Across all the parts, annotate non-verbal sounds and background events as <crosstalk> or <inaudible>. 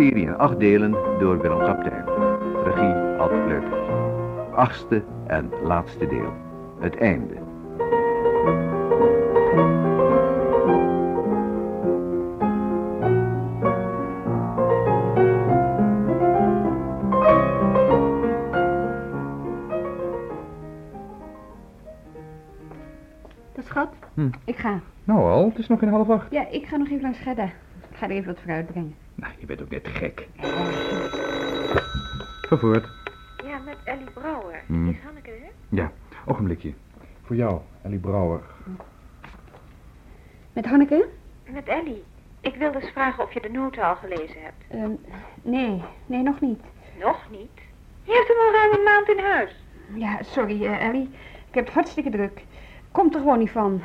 hoorspelserie in acht delen door Willem Kaptein. Regie Ad Leupert. Achtste en laatste deel. Het einde. Dat schat, Hm. ik ga. Nou al, het is nog geen half acht. Ja, ik ga nog even langs Gedda. Ik ga er even wat fruit brengen. Nou, je bent ook net gek. Ga voort. Ja, met Ellie Brouwer. Hmm. Is Hanneke er? Ja, ogenblikje. Voor jou, Ellie Brouwer. Met Hanneke? Met Ellie. Ik wilde eens vragen of je de noten al gelezen hebt. Ehm, nee, nee, nog niet. Nog niet? Je hebt hem al ruim een maand in huis. Ja, sorry, eh, Ellie. Ik heb het hartstikke druk. Komt er gewoon niet van.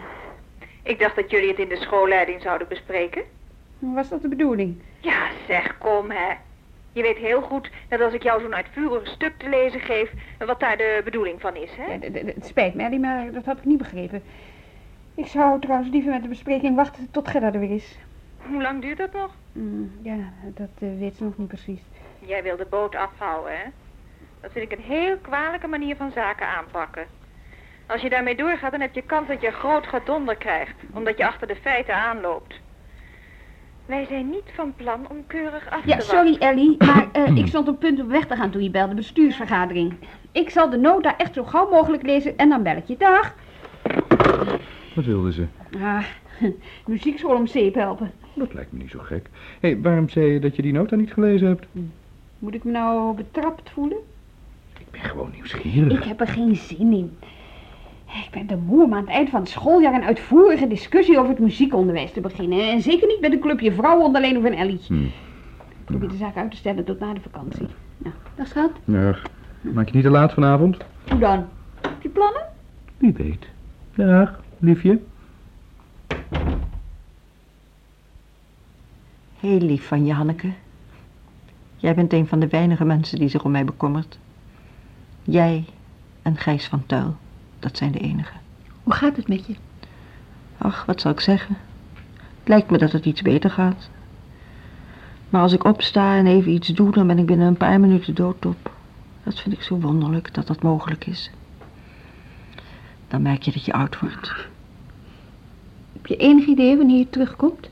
Ik dacht dat jullie het in de schoolleiding zouden bespreken. Was dat de bedoeling? Ja, zeg, kom hè. Je weet heel goed dat als ik jou zo'n uitvoerig stuk te lezen geef, wat daar de bedoeling van is, hè? Ja, het spijt me, Ellie, maar dat had ik niet begrepen. Ik zou trouwens liever met de bespreking wachten tot Gerda er weer is. Hoe lang duurt dat nog? Mm, ja, dat eh, weet ze nog niet precies. Jij wil de boot afhouden, hè? Dat vind ik een heel kwalijke manier van zaken aanpakken. Als je daarmee doorgaat, dan heb je kans dat je groot gedonder krijgt, omdat je achter de feiten aanloopt. Wij zijn niet van plan om keurig af Ja, te sorry Ellie, maar eh, ik stond op punt om weg te gaan toen je belde, bestuursvergadering. Ik zal de nota echt zo gauw mogelijk lezen en dan bel ik je. Dag. Wat wilde ze? Ah, <laughs> muziekschool om zeep helpen. Dat lijkt me niet zo gek. Hé, hey, waarom zei je dat je die nota niet gelezen hebt? Moet ik me nou betrapt voelen? Ik ben gewoon nieuwsgierig. Ik heb er geen zin in. Ik ben te moe om aan het eind van het schooljaar een uitvoerige discussie over het muziekonderwijs te beginnen. En zeker niet met een clubje vrouwen onder alleen of een Ellie. Hm. Ik probeer de zaak uit te stellen tot na de vakantie. Nou, dag schat. Ja, maak je niet te laat vanavond? Hoe dan? Heb je plannen? Wie weet. Dag, liefje. Heel lief van je, Hanneke. Jij bent een van de weinige mensen die zich om mij bekommert. Jij en Gijs van Tuil, dat zijn de enige. Hoe gaat het met je? Ach, wat zal ik zeggen? Het lijkt me dat het iets beter gaat. Maar als ik opsta en even iets doe, dan ben ik binnen een paar minuten doodop. Dat vind ik zo wonderlijk dat dat mogelijk is. Dan merk je dat je oud wordt. Heb je enig idee wanneer je terugkomt?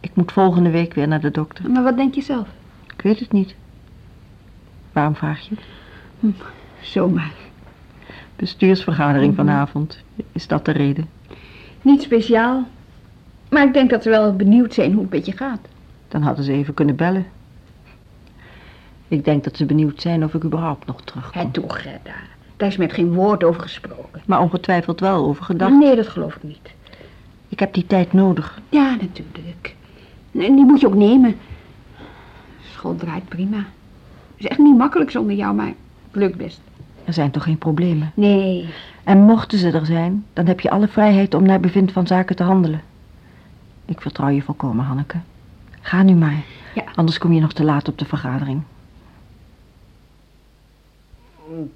Ik moet volgende week weer naar de dokter. Maar wat denk je zelf? Ik weet het niet. Waarom vraag je het? Zomaar. Bestuursvergadering vanavond. Is dat de reden? Niet speciaal. Maar ik denk dat ze wel benieuwd zijn hoe het met je gaat. Dan hadden ze even kunnen bellen. Ik denk dat ze benieuwd zijn of ik überhaupt nog terugkom. Het toe, Gerda. Daar is met geen woord over gesproken. Maar ongetwijfeld wel over gedacht. Nee, dat geloof ik niet. Ik heb die tijd nodig. Ja, natuurlijk. En die moet je ook nemen. School draait prima. Het is echt niet makkelijk zonder jou, maar het lukt best. Er zijn toch geen problemen? Nee. En mochten ze er zijn, dan heb je alle vrijheid om naar bevind van zaken te handelen. Ik vertrouw je volkomen, Hanneke. Ga nu maar. Ja. Anders kom je nog te laat op de vergadering.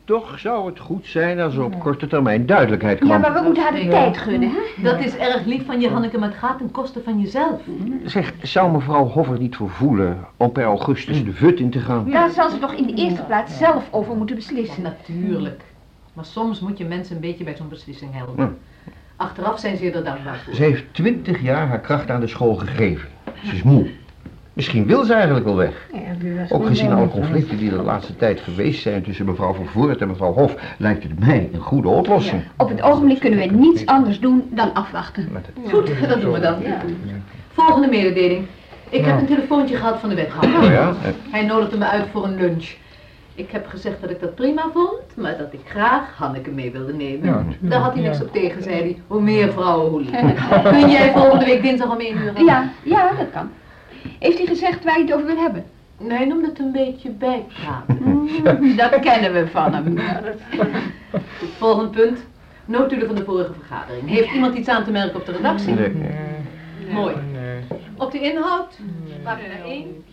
Toch zou het goed zijn als er op korte termijn duidelijkheid kwam. Ja, maar we moeten haar de tijd gunnen, hè? Dat is erg lief van je, Hanneke, maar het gaat ten koste van jezelf. Zeg, zou mevrouw Hoffer niet vervoelen om per augustus de vut in te gaan? Daar zal ze toch in de eerste plaats zelf over moeten beslissen. Natuurlijk. Maar soms moet je mensen een beetje bij zo'n beslissing helpen. Ja. Achteraf zijn ze er dankbaar voor. Ze heeft twintig jaar haar kracht aan de school gegeven. Ze is moe. Misschien wil ze eigenlijk wel weg. Ook gezien alle conflicten die er de laatste tijd geweest zijn tussen mevrouw Van Voort en mevrouw Hof, lijkt het mij een goede oplossing. Op het ogenblik kunnen we niets anders doen dan afwachten. Goed, dat doen we dan. Volgende mededeling. Ik heb een telefoontje gehad van de wethouder. Oh ja? Eh, Hij nodigde me uit voor een lunch. Ik heb gezegd dat ik dat prima vond, maar dat ik graag Hanneke mee wilde nemen. Daar had hij niks op tegen, zei hij. Hoe meer vrouwen, hoe liever. <laughs> Kun jij volgende week dinsdag om één uur? Ja, ja, dat kan. Heeft hij gezegd waar hij het over wil hebben? Nee, hij noemde het een beetje bijpraten. <laughs> Dat kennen we van hem. <laughs> Volgend punt. Notulen van de vorige vergadering. Heeft iemand iets aan te merken op de redactie? nee. Mooi. Op de inhoud? Pagina 1,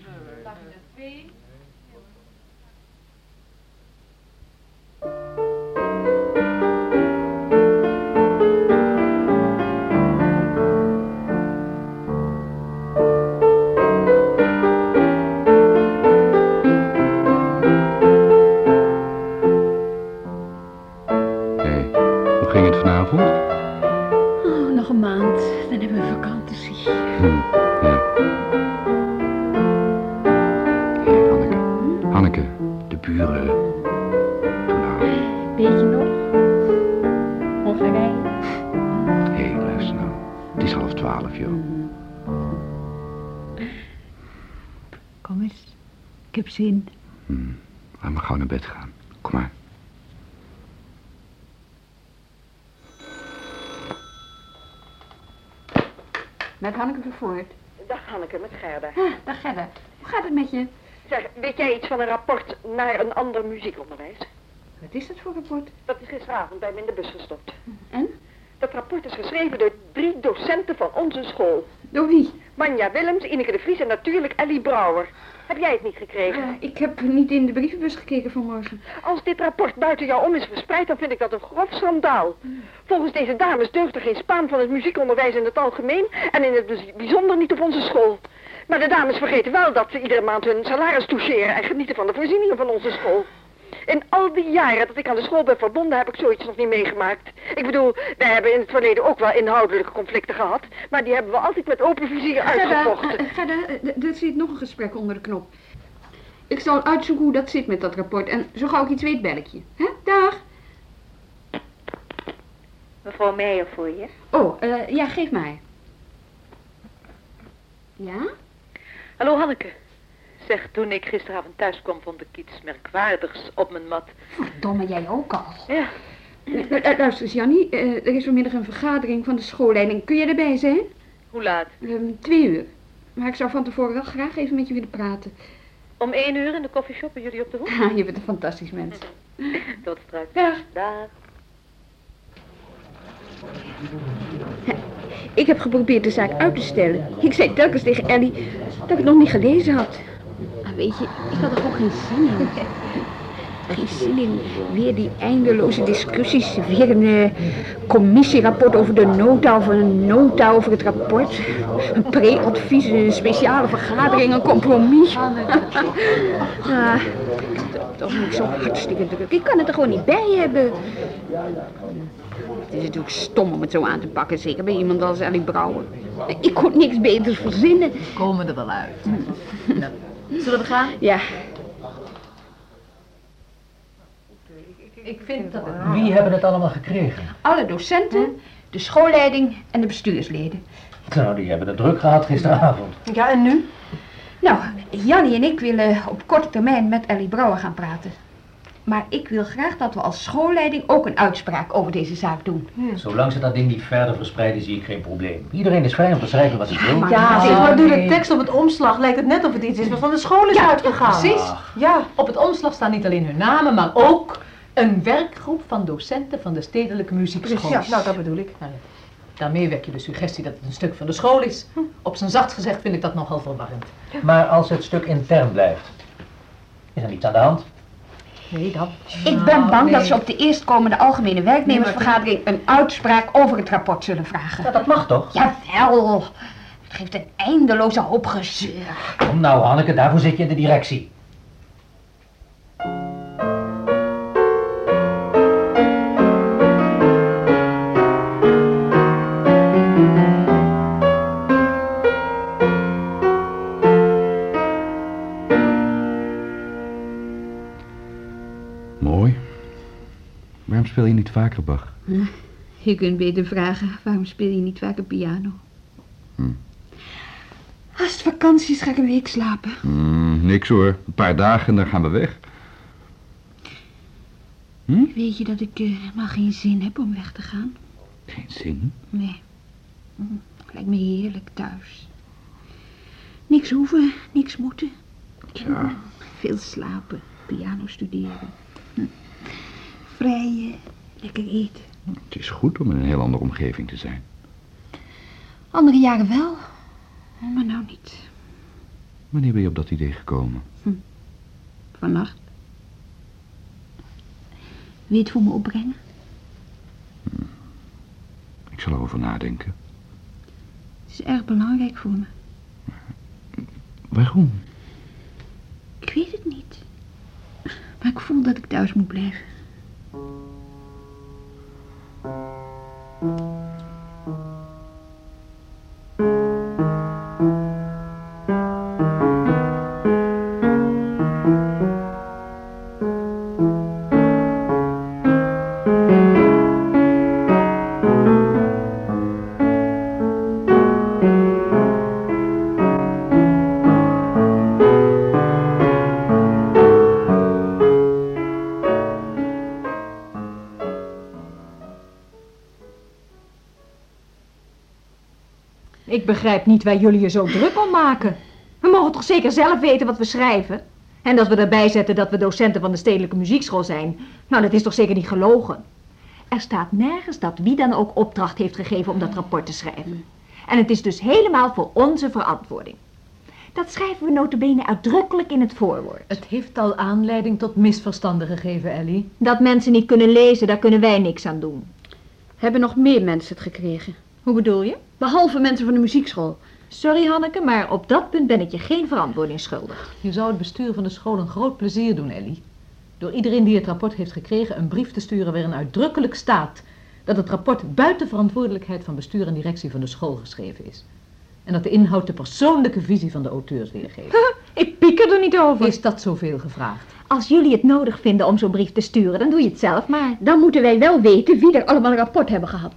buren. Toen al. Weet je nog? Hongarije. Hé, hey, luister nou. Het is half twaalf, joh. Kom eens. Ik heb zin. Hmm. Laat maar gauw naar bed gaan. Kom maar. Met Hanneke Vervoort. Dag Hanneke, met Gerda. Ah, dag Gerda. Hoe gaat het met je? Zeg, weet jij iets van een rapport naar een ander muziekonderwijs? Wat is dat voor rapport? Dat is gisteravond bij me in de bus gestopt. En? Dat rapport is geschreven door drie docenten van onze school. Door wie? Manja Willems, Ineke de Vries en natuurlijk Ellie Brouwer. Heb jij het niet gekregen? Uh, ik heb niet in de brievenbus gekeken vanmorgen. Als dit rapport buiten jou om is verspreid, dan vind ik dat een grof schandaal. Volgens deze dames deugt er geen spaan van het muziekonderwijs in het algemeen en in het bijzonder niet op onze school. Maar de dames vergeten wel dat ze iedere maand hun salaris toucheren en genieten van de voorzieningen van onze school. In al die jaren dat ik aan de school ben verbonden heb ik zoiets nog niet meegemaakt. Ik bedoel, wij hebben in het verleden ook wel inhoudelijke conflicten gehad, maar die hebben we altijd met open vizier uitgevochten. Gerda, er zit nog een gesprek onder de knop. Ik zal uitzoeken hoe dat zit met dat rapport en zo gauw ik iets weet bel ik je. Hè? Dag. Mevrouw Meijer voor je. Oh, uh, ja, geef mij. Ja? Hallo Hanneke. Zeg, toen ik gisteravond thuis kwam, vond ik iets merkwaardigs op mijn mat. Verdomme, jij ook al. Ja. Uh, luister eens, Jannie. Uh, er is vanmiddag een vergadering van de schoolleiding. Kun je erbij zijn? Hoe laat? Um, twee uur. Maar ik zou van tevoren wel graag even met je willen praten. Om één uur in de koffieshop bij jullie op de hoek? <laughs> Ah, je bent een fantastisch mens. <laughs> Tot straks. Dag. Dag. Ik heb geprobeerd de zaak uit te stellen. Ik zei telkens tegen Ellie dat ik het nog niet gelezen had. Maar weet je, ik had er ook geen zin in. <laughs> Geen zin in weer die eindeloze discussies. Weer een uh, commissierapport over de nota of een nota over het rapport. Een pre-advies, een speciale vergadering, een compromis. ah, <laughs> toch niet zo hartstikke druk. Ik kan het er gewoon niet bij hebben. Het is natuurlijk stom om het zo aan te pakken, zeker bij iemand als Ellie Brouwer. Ik kon niks beters verzinnen. We komen er wel uit. nou, zullen we gaan? Ja. Ik vind dat het... Wie hebben het allemaal gekregen? Alle docenten, de schoolleiding en de bestuursleden. Nou, die hebben het druk gehad gisteravond. Ja, en nu? Nou, Jannie en ik willen op korte termijn met Ellie Brouwer gaan praten. Maar ik wil graag dat we als schoolleiding ook een uitspraak over deze zaak doen. Zolang ze dat ding niet verder verspreiden, zie ik geen probleem. Iedereen is vrij om te schrijven wat hij wil. Ja, zeg maar door de tekst op het omslag lijkt het net of het iets is wat van de school is Ja, uitgegaan. precies. Ja, op het omslag staan niet alleen hun namen, maar ook een werkgroep van docenten van de stedelijke muziekschool. Precies. nou dat bedoel ik. Nou. Daarmee wek je de suggestie dat het een stuk van de school is. Op zijn zacht gezegd vind ik dat nogal verwarrend. Maar als het stuk intern blijft, is er niets aan de hand? Nee, dat. Ik ben bang dat ze op de eerstkomende algemene werknemersvergadering een uitspraak over het rapport zullen vragen. Ja, dat mag toch? Jawel. Het geeft een eindeloze hoop gezeur. Kom nou, Hanneke, daarvoor zit je in de directie. Speel je niet vaker Bach? Je kunt beter vragen, waarom speel je niet vaker piano? Hm. Als het vakantie is, ga ik een week slapen. Hmm, niks hoor. Een paar dagen en dan gaan we weg. Hm? Weet je dat ik eh, helemaal geen zin heb om weg te gaan? Geen zin. Nee. Hm, Lijkt me heerlijk thuis. Niks hoeven, niks moeten. Tja, Veel slapen, piano studeren. Hm. Vrijen, lekker eten. het is goed om in een heel andere omgeving te zijn. Andere jaren wel, maar nou niet. Wanneer ben je op dat idee gekomen? Vannacht. Wil je het voor me opbrengen? Ik zal erover nadenken. Het is erg belangrijk voor me. Waarom? Ik weet het niet. Maar ik voel dat ik thuis moet blijven. Begrijp niet waar jullie je zo druk om maken. We mogen toch zeker zelf weten wat we schrijven? En dat we erbij zetten dat we docenten van de Stedelijke Muziekschool zijn. Nou, dat is toch zeker niet gelogen? Er staat nergens dat wie dan ook opdracht heeft gegeven om dat rapport te schrijven. En het is dus helemaal voor onze verantwoording. Dat schrijven we notabene uitdrukkelijk in het voorwoord. Het heeft al aanleiding tot misverstanden gegeven, Ellie. Dat mensen niet kunnen lezen, daar kunnen wij niks aan doen. Hebben nog meer mensen het gekregen? Hoe bedoel je? Behalve mensen van de muziekschool. Sorry Hanneke, maar op dat punt ben ik je geen verantwoording schuldig. Je zou het bestuur van de school een groot plezier doen, Ellie. Door iedereen die het rapport heeft gekregen een brief te sturen waarin uitdrukkelijk staat dat het rapport buiten verantwoordelijkheid van bestuur en directie van de school geschreven is. En dat de inhoud de persoonlijke visie van de auteurs weergeeft. <laughs> Ik pieker er niet over. Is dat zoveel gevraagd? Als jullie het nodig vinden om zo'n brief te sturen, dan doe je het zelf maar. Dan moeten wij wel weten wie er allemaal een rapport hebben gehad.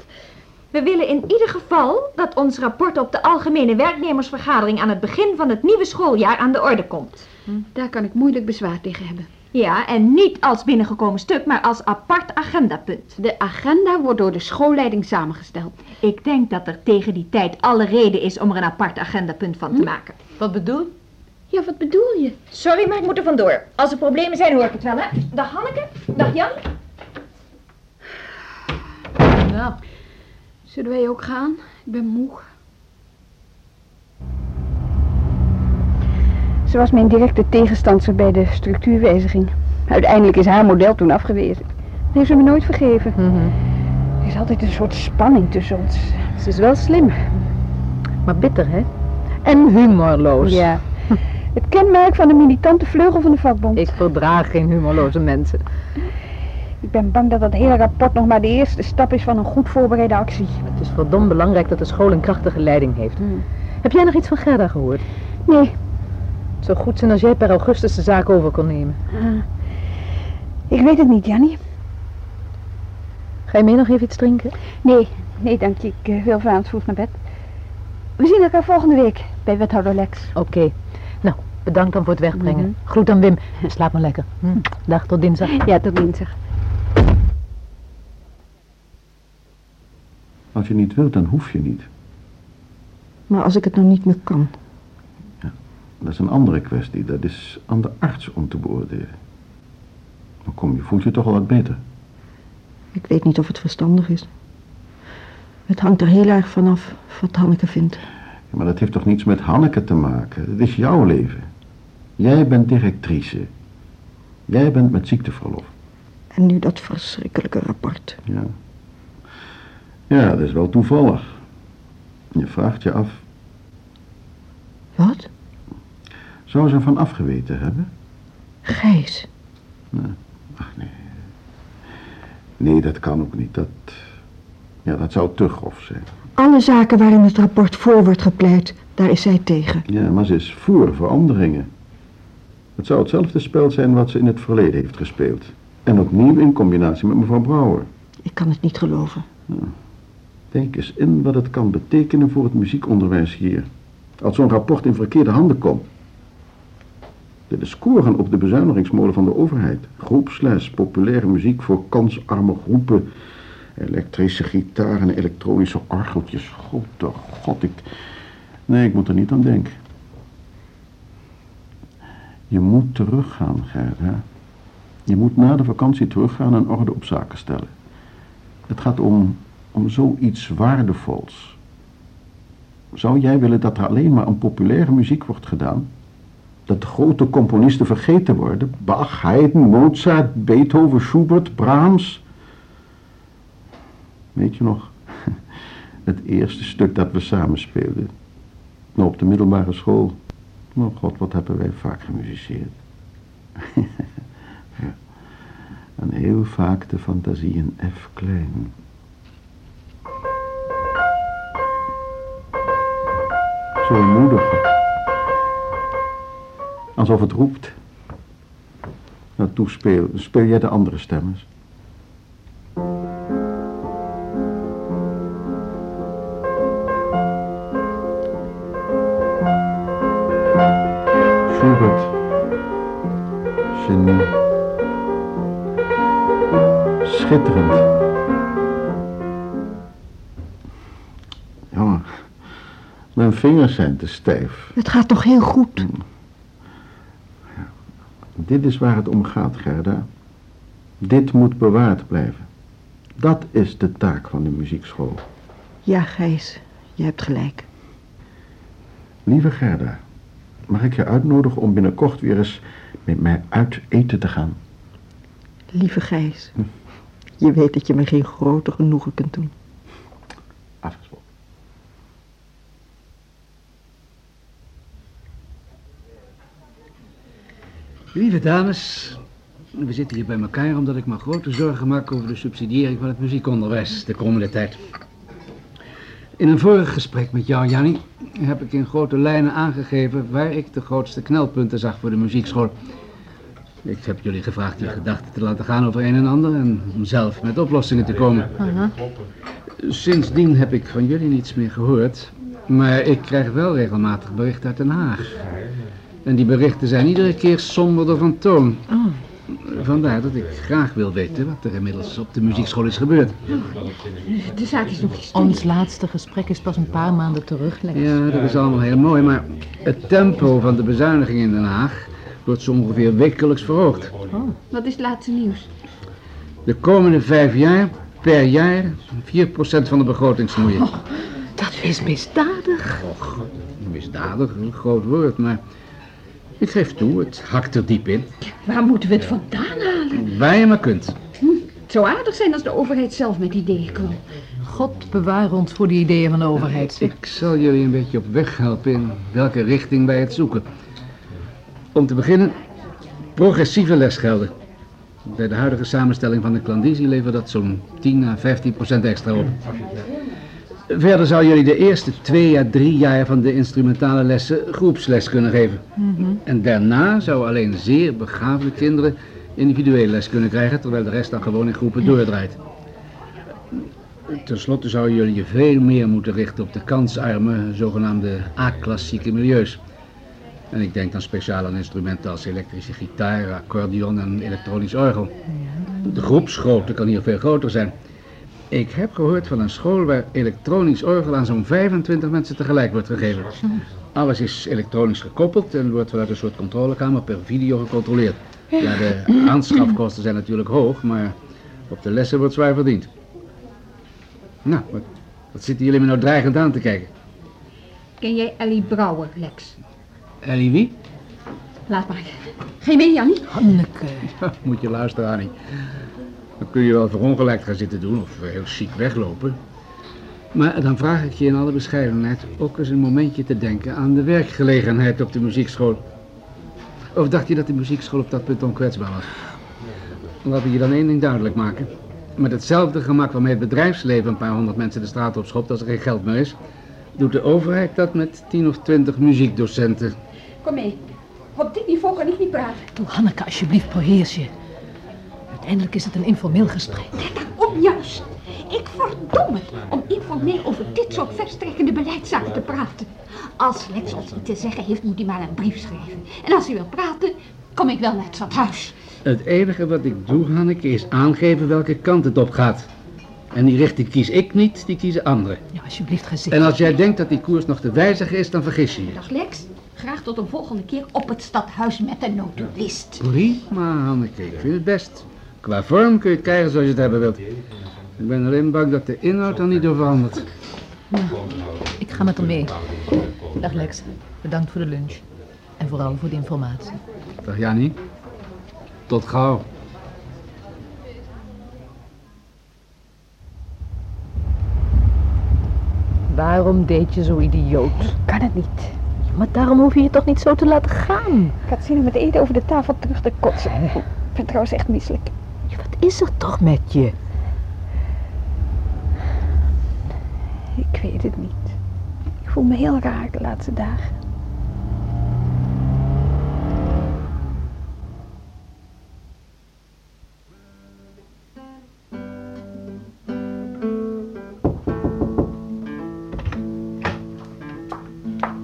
We willen in ieder geval dat ons rapport op de algemene werknemersvergadering aan het begin van het nieuwe schooljaar aan de orde komt. Daar kan ik moeilijk bezwaar tegen hebben. Ja, en niet als binnengekomen stuk, maar als apart agendapunt. De agenda wordt door de schoolleiding samengesteld. Ik denk dat er tegen die tijd alle reden is om er een apart agendapunt van te maken. Wat bedoel Ja, wat bedoel je? Sorry, maar ik moet er vandoor. Als er problemen zijn, hoor ik het wel, hè? Dag Hanneke. Dag Jan. Nou, Zullen wij ook gaan? Ik ben moe. Ze was mijn directe tegenstander bij de structuurwijziging. Uiteindelijk is haar model toen afgewezen. Dat heeft ze me nooit vergeven. Er is altijd een soort spanning tussen ons. Ze is wel slim. maar bitter, hè? En humorloos. Ja. Het kenmerk van de militante vleugel van de vakbond. Ik verdraag geen humorloze mensen. Ik ben bang dat dat hele rapport nog maar de eerste stap is van een goed voorbereide actie. Het is verdomd belangrijk dat de school een krachtige leiding heeft. Heb jij nog iets van Gerda gehoord? Nee. Het zou goed zijn als jij per augustus de zaak over kon nemen. Ah. Ik weet het niet, Jannie. Ga je mee nog even iets drinken? Nee, nee dank je. Ik eh, wil vanavond vroeg naar bed. We zien elkaar volgende week bij wethouder Lex. Oké. Nou, bedankt dan voor het wegbrengen. Mhm. Groet aan Wim. Slaap maar lekker. Hm. Dag, tot dinsdag. Ja, tot dinsdag. Als je niet wilt, dan hoef je niet. Maar als ik het nou niet meer kan. Dat is een andere kwestie. Dat is aan de arts om te beoordelen. Maar kom, je voelt je toch al wat beter. Ik weet niet of het verstandig is. Het hangt er heel erg vanaf wat Hanneke vindt. Ja, maar dat heeft toch niets met Hanneke te maken? Het is jouw leven. Jij bent directrice. Jij bent met ziekteverlof. En nu dat verschrikkelijke rapport. Ja. Ja, dat is wel toevallig. Je vraagt je af, Wat? zou ze ervan afgeweten hebben? Gijs. Ach nee. Nee, dat kan ook niet. Dat, ja, dat zou te grof zijn. Alle zaken waarin het rapport voor wordt gepleit, daar is zij tegen. Ja, maar ze is voor veranderingen. Het zou hetzelfde spel zijn wat ze in het verleden heeft gespeeld. En opnieuw in combinatie met mevrouw Brouwer. Ik kan het niet geloven. Denk eens in wat het kan betekenen voor het muziekonderwijs hier. Als zo'n rapport in verkeerde handen komt. De scoren op de bezuinigingsmolen van de overheid. Groepsles, populaire muziek voor kansarme groepen. Elektrische gitaar en elektronische orgeltjes. Grote god, ik... Nee, ik moet er niet aan denken. Je moet teruggaan, Gerda. Je moet na de vakantie teruggaan en orde op zaken stellen. Het gaat om, om zoiets waardevols. Zou jij willen dat er alleen maar een populaire muziek wordt gedaan? Dat grote componisten vergeten worden? Bach, Haydn, Mozart, Beethoven, Schubert, Brahms? Weet je nog? <laughs> Het eerste stuk dat we samen speelden. Nou, op de middelbare school. Oh god, wat hebben wij vaak gemusiceerd. <laughs> En heel vaak de fantasie in F klein. Moedig. Alsof het roept. Nou, toespeel. Speel jij de andere stemmers? Vingers zijn te stijf. Het gaat toch heel goed? Dit is waar het om gaat, Gerda. Dit moet bewaard blijven. Dat is de taak van de muziekschool. Ja, Gijs, je hebt gelijk. Lieve Gerda, mag ik je uitnodigen om binnenkort weer eens met mij uit eten te gaan? Lieve Gijs, je weet dat je me geen groter genoegen kunt doen. Lieve dames, we zitten hier bij elkaar omdat ik me grote zorgen maak over de subsidiëring van het muziekonderwijs de komende tijd. In een vorig gesprek met jou, Jannie, heb ik in grote lijnen aangegeven waar ik de grootste knelpunten zag voor de muziekschool. Ik heb jullie gevraagd je gedachten te laten gaan over een en ander en om zelf met oplossingen te komen. Sindsdien heb ik van jullie niets meer gehoord, maar ik krijg wel regelmatig berichten uit Den Haag. En die berichten zijn iedere keer somberder van toon. Vandaar dat ik graag wil weten wat er inmiddels op de muziekschool is gebeurd. De zaak is nog niet Ons laatste gesprek is pas een paar maanden terug, Lex. Ja, dat is allemaal heel mooi, maar het tempo van de bezuiniging in Den Haag wordt zo ongeveer wekelijks verhoogd. Wat is het laatste nieuws? De komende vijf jaar, per jaar, 4% van de begroting snoeien. Dat is misdadig. Och, misdadig, een groot woord, maar ik geef toe, het hakt er diep in. Waar moeten we het vandaan halen? Waar je maar kunt. Het zou aardig zijn als de overheid zelf met ideeën kwam. God bewaar ons voor die ideeën van de overheid. Ik zal jullie een beetje op weg helpen in welke richting wij het zoeken. Om te beginnen, progressieve lesgelden. Bij de huidige samenstelling van de klandizie levert dat zo'n 10 à 15 procent extra op. Verder zou jullie de eerste twee à drie jaar van de instrumentale lessen groepsles kunnen geven. En daarna zou alleen zeer begaafde kinderen individuele les kunnen krijgen, terwijl de rest dan gewoon in groepen doordraait. Ten slotte zouden jullie je veel meer moeten richten op de kansarme, zogenaamde A-klassieke milieus. En ik denk dan speciaal aan instrumenten als elektrische gitaar, accordeon en elektronisch orgel. De groepsgrootte kan hier veel groter zijn. Ik heb gehoord van een school waar elektronisch orgel aan zo'n 25 mensen tegelijk wordt gegeven. Alles is elektronisch gekoppeld en wordt vanuit een soort controlekamer per video gecontroleerd. Ja, de aanschafkosten zijn natuurlijk hoog, maar op de lessen wordt zwaar verdiend. Nou, wat, wat zitten jullie me nou dreigend aan te kijken? Ken jij Ellie Brouwer, Lex? Ellie wie? Laat maar. Geen mee, Jannie? Hanneke. <laughs> Moet je luisteren, Annie. Dan kun je wel verongelijkt gaan zitten doen of heel chic weglopen. Maar dan vraag ik je in alle bescheidenheid ook eens een momentje te denken aan de werkgelegenheid op de muziekschool. Of dacht je dat de muziekschool op dat punt onkwetsbaar was? Laten we je dan één ding duidelijk maken. Met hetzelfde gemak waarmee het bedrijfsleven een paar honderd mensen de straat op schopt als er geen geld meer is, doet de overheid dat met tien of twintig muziekdocenten. Kom mee. Op dit niveau kan ik niet praten. Doe Hanneke, alsjeblieft, beheers je. Uiteindelijk is het een informeel gesprek. Op juist. Ik verdom het om informeel over dit soort verstrekkende beleidszaken te praten. Als Lex ons iets te zeggen heeft, moet hij maar een brief schrijven. En als hij wil praten, kom ik wel naar het stadhuis. Het enige wat ik doe, Hanneke, is aangeven welke kant het op gaat. En die richting kies ik niet, die kiezen anderen. Ja, alsjeblieft, gezicht. En als jij denkt dat die koers nog te wijzigen is, dan vergis je je. Dag Lex. Graag tot een volgende keer op het stadhuis met de notulist. Prima, Hanneke, ik vind het best. Qua vorm kun je het krijgen zoals je het hebben wilt. Ik ben alleen bang dat de inhoud er niet door verandert. Ik ga met hem mee. Dag Lex, bedankt voor de lunch. En vooral voor de informatie. Dag Jannie. Tot gauw. Waarom deed je zo idioot? Kan het niet. Maar daarom hoef je je toch niet zo te laten gaan? Ik had zin om het eten over de tafel terug te kotsen. Ik ben trouwens echt misselijk. Wat is er toch met je? Ik weet het niet. Ik voel me heel raar de laatste dagen.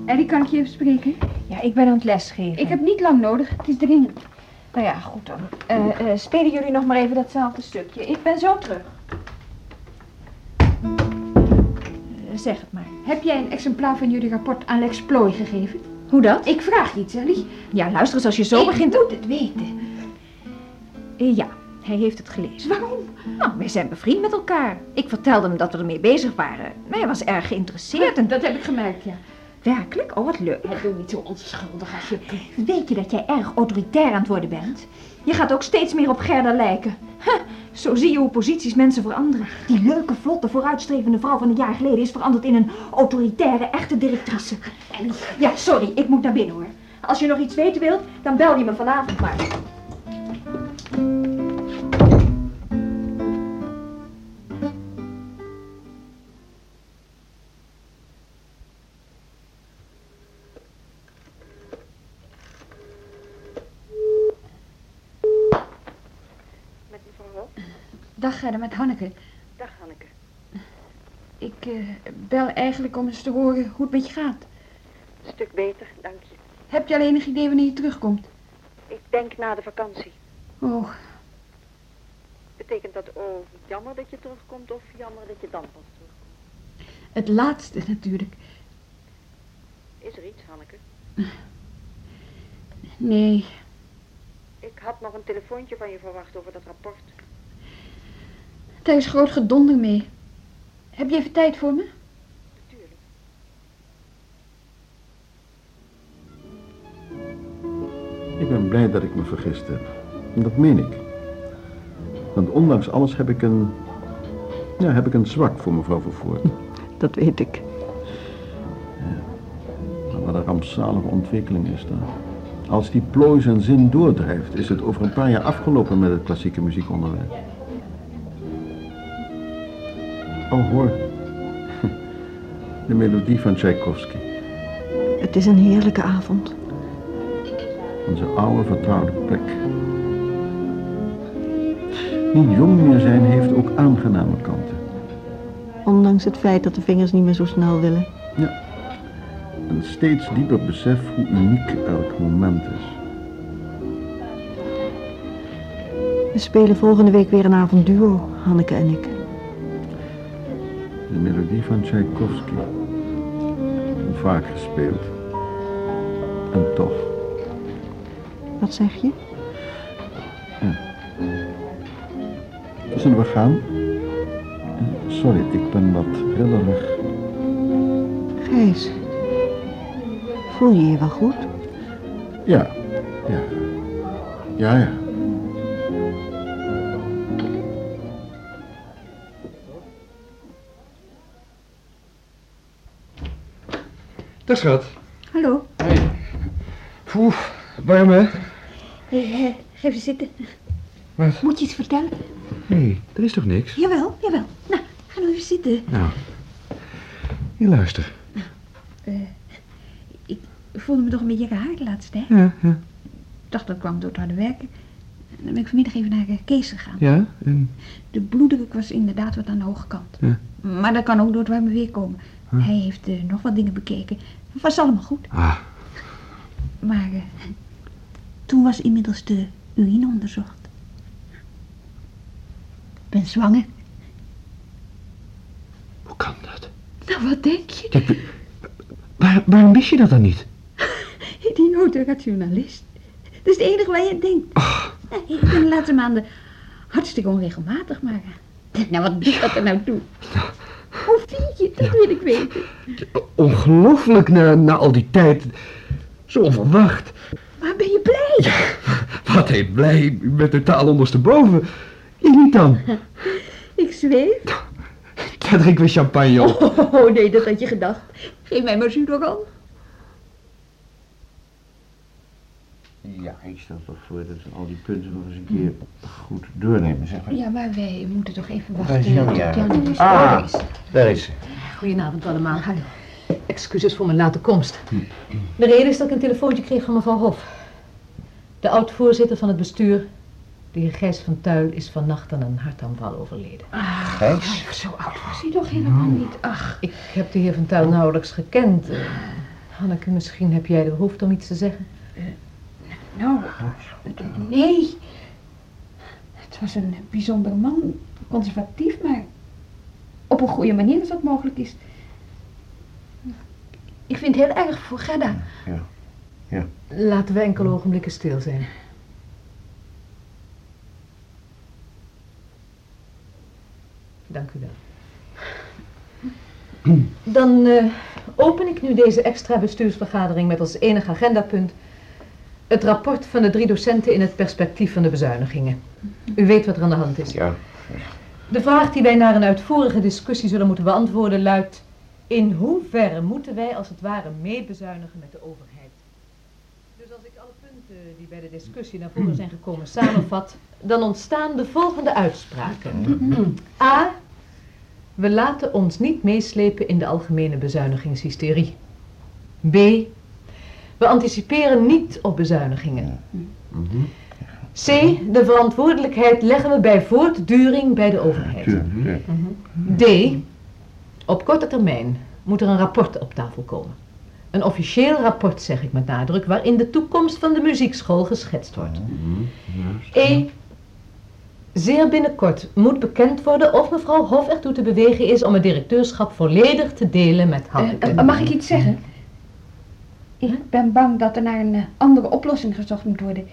Ellie, kan ik je even spreken? Ja, ik ben aan het lesgeven. Ik heb niet lang nodig. Het is dringend. Nou ja, goed dan. Eh, eh, spelen jullie nog maar even datzelfde stukje. Ik ben zo terug. zeg het maar. Heb jij een exemplaar van jullie rapport aan Lex Plooi gegeven? Hoe dat? Ik vraag iets, Ellie. Ja, luister eens, als je zo ik begint... moet het weten. Eh, Ja, hij heeft het gelezen. Waarom? Nou, wij zijn bevriend met elkaar. Ik vertelde hem dat we ermee bezig waren. Maar hij was erg geïnteresseerd en... Dat heb ik gemerkt, ja. Werkelijk? Oh, wat leuk. Doe niet zo onschuldig alsjeblieft. Weet je dat jij erg autoritair aan het worden bent? Je gaat ook steeds meer op Gerda lijken. Zo zie je hoe posities mensen veranderen. Die leuke, vlotte, vooruitstrevende vrouw van een jaar geleden is veranderd in een autoritaire, echte directrice. En ja, sorry, ik moet naar binnen hoor. Als je nog iets weten wilt, dan bel je me vanavond maar. Dag Gerda, met Hanneke. Dag Hanneke. Ik eh, bel eigenlijk om eens te horen hoe het met je gaat. Een stuk beter, dank je. Heb je al enig idee wanneer je terugkomt? Ik denk na de vakantie. Oh, Betekent dat oh jammer dat je terugkomt of jammer dat je dan pas terugkomt? het laatste natuurlijk. Is er iets, Hanneke? Nee, Ik had nog een telefoontje van je verwacht over dat rapport. Daar is groot gedonder mee. Heb je even tijd voor me? Natuurlijk. Ik ben blij dat ik me vergist heb. En dat meen ik. Want ondanks alles heb ik een... Ja, heb ik een zwak voor mevrouw Vervoort. <laughs> Dat weet ik. Maar wat een rampzalige ontwikkeling is daar. Als die plooi zijn zin doordrijft, is het over een paar jaar afgelopen met het klassieke muziekonderwijs. Oh, hoor. <laughs> De melodie van Tchaikovsky. Het is een heerlijke avond. Onze oude vertrouwde plek. Niet jong meer zijn heeft ook aangename kanten. Ondanks het feit dat de vingers niet meer zo snel willen. Ja. Een steeds dieper besef hoe uniek elk moment is. We spelen volgende week weer een avond duo, Hanneke en ik. De melodie van Tchaikovsky. Vaak gespeeld. En toch. Wat zeg je? Zullen we gaan? Sorry, ik ben wat rillerig. Gijs. Voel je je wel goed? Ja, ja. Ja, ja. Dag schat. Hallo. Oeh, warm hè? Hey, even zitten. Wat? Moet je iets vertellen? Nee, er is toch niks? Jawel, jawel. Nou, ga nou even zitten. Nou, hier luister. Eh, ik voelde me toch een beetje raar laatst, hè? Ja, ja. Ik dacht dat kwam door het harde werken. Dan ben ik vanmiddag even naar Kees gegaan. Ja, en... De bloeddruk was inderdaad wat aan de hoge kant. Ja. Maar dat kan ook door het warme weer komen. Hij heeft eh, nog wat dingen bekeken. Het was allemaal goed. Ah, Maar eh, toen was inmiddels de urine onderzocht. Ik ben zwanger. hoe kan dat? Nou, wat denk je? Waar, waarom wist je dat dan niet? <laughs> Die notenrationalist. Dat is het enige waar je denkt. Nee, ik ben de laatste maanden hartstikke onregelmatig, maar... Nou, wat doet dat er nou toe? Hoe vind je? Dat wil ik weten. Ongelooflijk na, na al die tijd. Zo onverwacht. Maar ben je blij? Wat heet blij. Ik ben totaal ondersteboven. Je niet dan? <laughs> Ik zweef. Daar drinken we champagne op. Oh, nee, dat had je gedacht. Geef mij maar Zudoran. Ja, ik stel toch voor dat we al die punten nog eens een keer goed doornemen, zeg maar. Ja, maar wij moeten toch even wachten. is Jan? tot Ja. Jan is. Ah, daar is ze. Goedenavond allemaal. Excuses voor mijn late komst. De reden is dat ik een telefoontje kreeg van mevrouw Hof. De oud-voorzitter van het bestuur, de heer Gijs van Tuil, is vannacht aan een hartaanval overleden. Gijs? Zo oud was hij toch helemaal niet. Ach, Ik heb de heer van Tuil nauwelijks gekend. Eh, Hanneke, misschien heb jij de behoefte om iets te zeggen? Nou, nee. Het was een bijzonder man, conservatief, maar op een goede manier als dat mogelijk is. Ik vind het heel erg voor Gerda. Ja. Ja. Laten we enkele ogenblikken stil zijn. Dank u wel. Dan eh, open ik nu deze extra bestuursvergadering met als enig agendapunt het rapport van de drie docenten in het perspectief van de bezuinigingen. U weet wat er aan de hand is. Ja. De vraag die wij na een uitvoerige discussie zullen moeten beantwoorden luidt... In hoeverre moeten wij als het ware meebezuinigen met de overheid? Dus als ik alle punten die bij de discussie naar voren zijn gekomen samenvat... dan ontstaan de volgende uitspraken. A. We laten ons niet meeslepen in de algemene bezuinigingshysterie. B. We anticiperen niet op bezuinigingen. C. De verantwoordelijkheid leggen we bij voortduring bij de overheid. D. Op korte termijn moet er een rapport op tafel komen. Een officieel rapport, zeg ik met nadruk, waarin de toekomst van de muziekschool geschetst wordt. E. Zeer binnenkort moet bekend worden of mevrouw Hof ertoe te bewegen is om het directeurschap volledig te delen met Hanneke. Eh, mag ik iets zeggen? Ik ben bang dat er naar een eh, andere oplossing gezocht moet worden.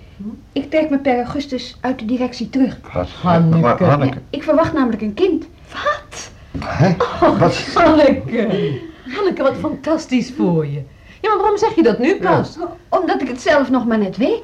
Ik trek me per augustus uit de directie terug. Wat? Hanneke. Maar Hanneke. Ja, ik verwacht namelijk een kind. Wat? Hè? Oh, Hanneke. Hanneke, wat fantastisch voor je. Ja, maar waarom zeg je dat nu pas? Omdat ik het zelf nog maar net weet.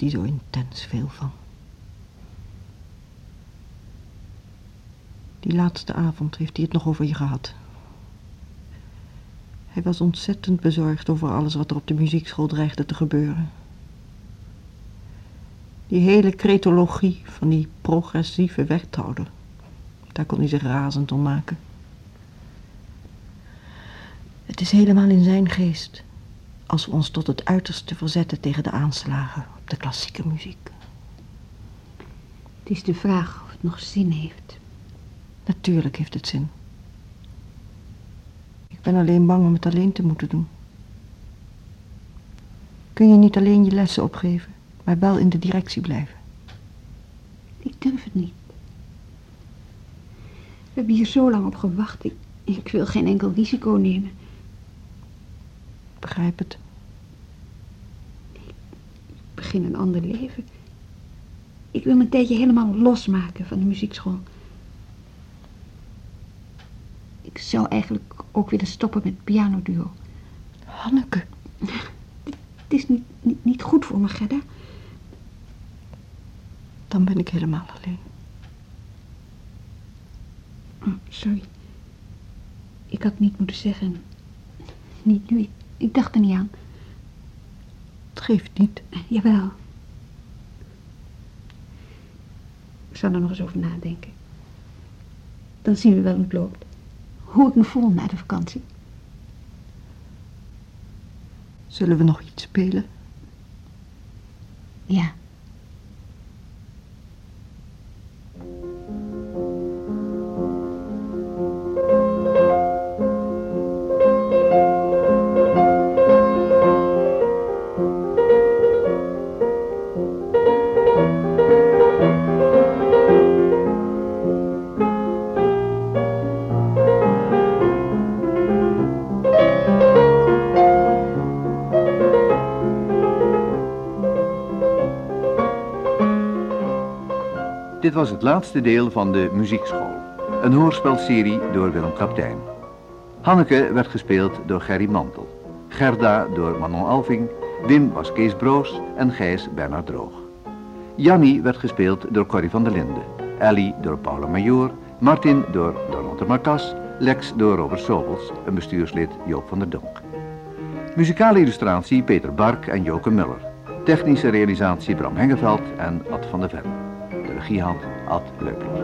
Hield hij zo intens veel van. Die laatste avond heeft hij het nog over je gehad. Hij was ontzettend bezorgd over alles wat er op de muziekschool dreigde te gebeuren. Die hele cretologie van die progressieve wethouder. Daar kon hij zich razend om maken. Het is helemaal in zijn geest als we ons tot het uiterste verzetten tegen de aanslagen op de klassieke muziek. Het is de vraag of het nog zin heeft. Natuurlijk heeft het zin. Ik ben alleen bang om het alleen te moeten doen. Kun je niet alleen je lessen opgeven, maar wel in de directie blijven? Ik durf het niet. We hebben hier zo lang op gewacht. Ik, ik wil geen enkel risico nemen. Begrijp het. Ik begin een ander leven. Ik wil me een tijdje helemaal losmaken van de muziekschool. Ik zou eigenlijk ook willen stoppen met pianoduo. Hanneke. Het is niet, niet, niet goed voor me, Gerda. Dan ben ik helemaal alleen. Oh, sorry. Ik had niet moeten zeggen. Niet nu. Ik, ik dacht er niet aan. Het geeft niet. Jawel. Ik zal er nog eens over nadenken. Dan zien we wel hoe het loopt. Hoe ik me voel na de vakantie. Zullen we nog iets spelen? Ja. Dit was het laatste deel van de muziekschool. Een hoorspelserie door Willem Kaptein. Hanneke werd gespeeld door Gerry Mantel. Gerda door Manon Alving. Wim was Kees Broos en Gijs Bernard Droog. Jannie werd gespeeld door Corrie van der Linden. Ellie door Paula Major. Martin door Donald Marcas. Lex door Robert Sobels. Een bestuurslid Joop van der Donk. Muzikale illustratie Peter Bark en Joke Muller. Technische realisatie Bram Hengeveld en Ad van der Ven. Regie had Ad.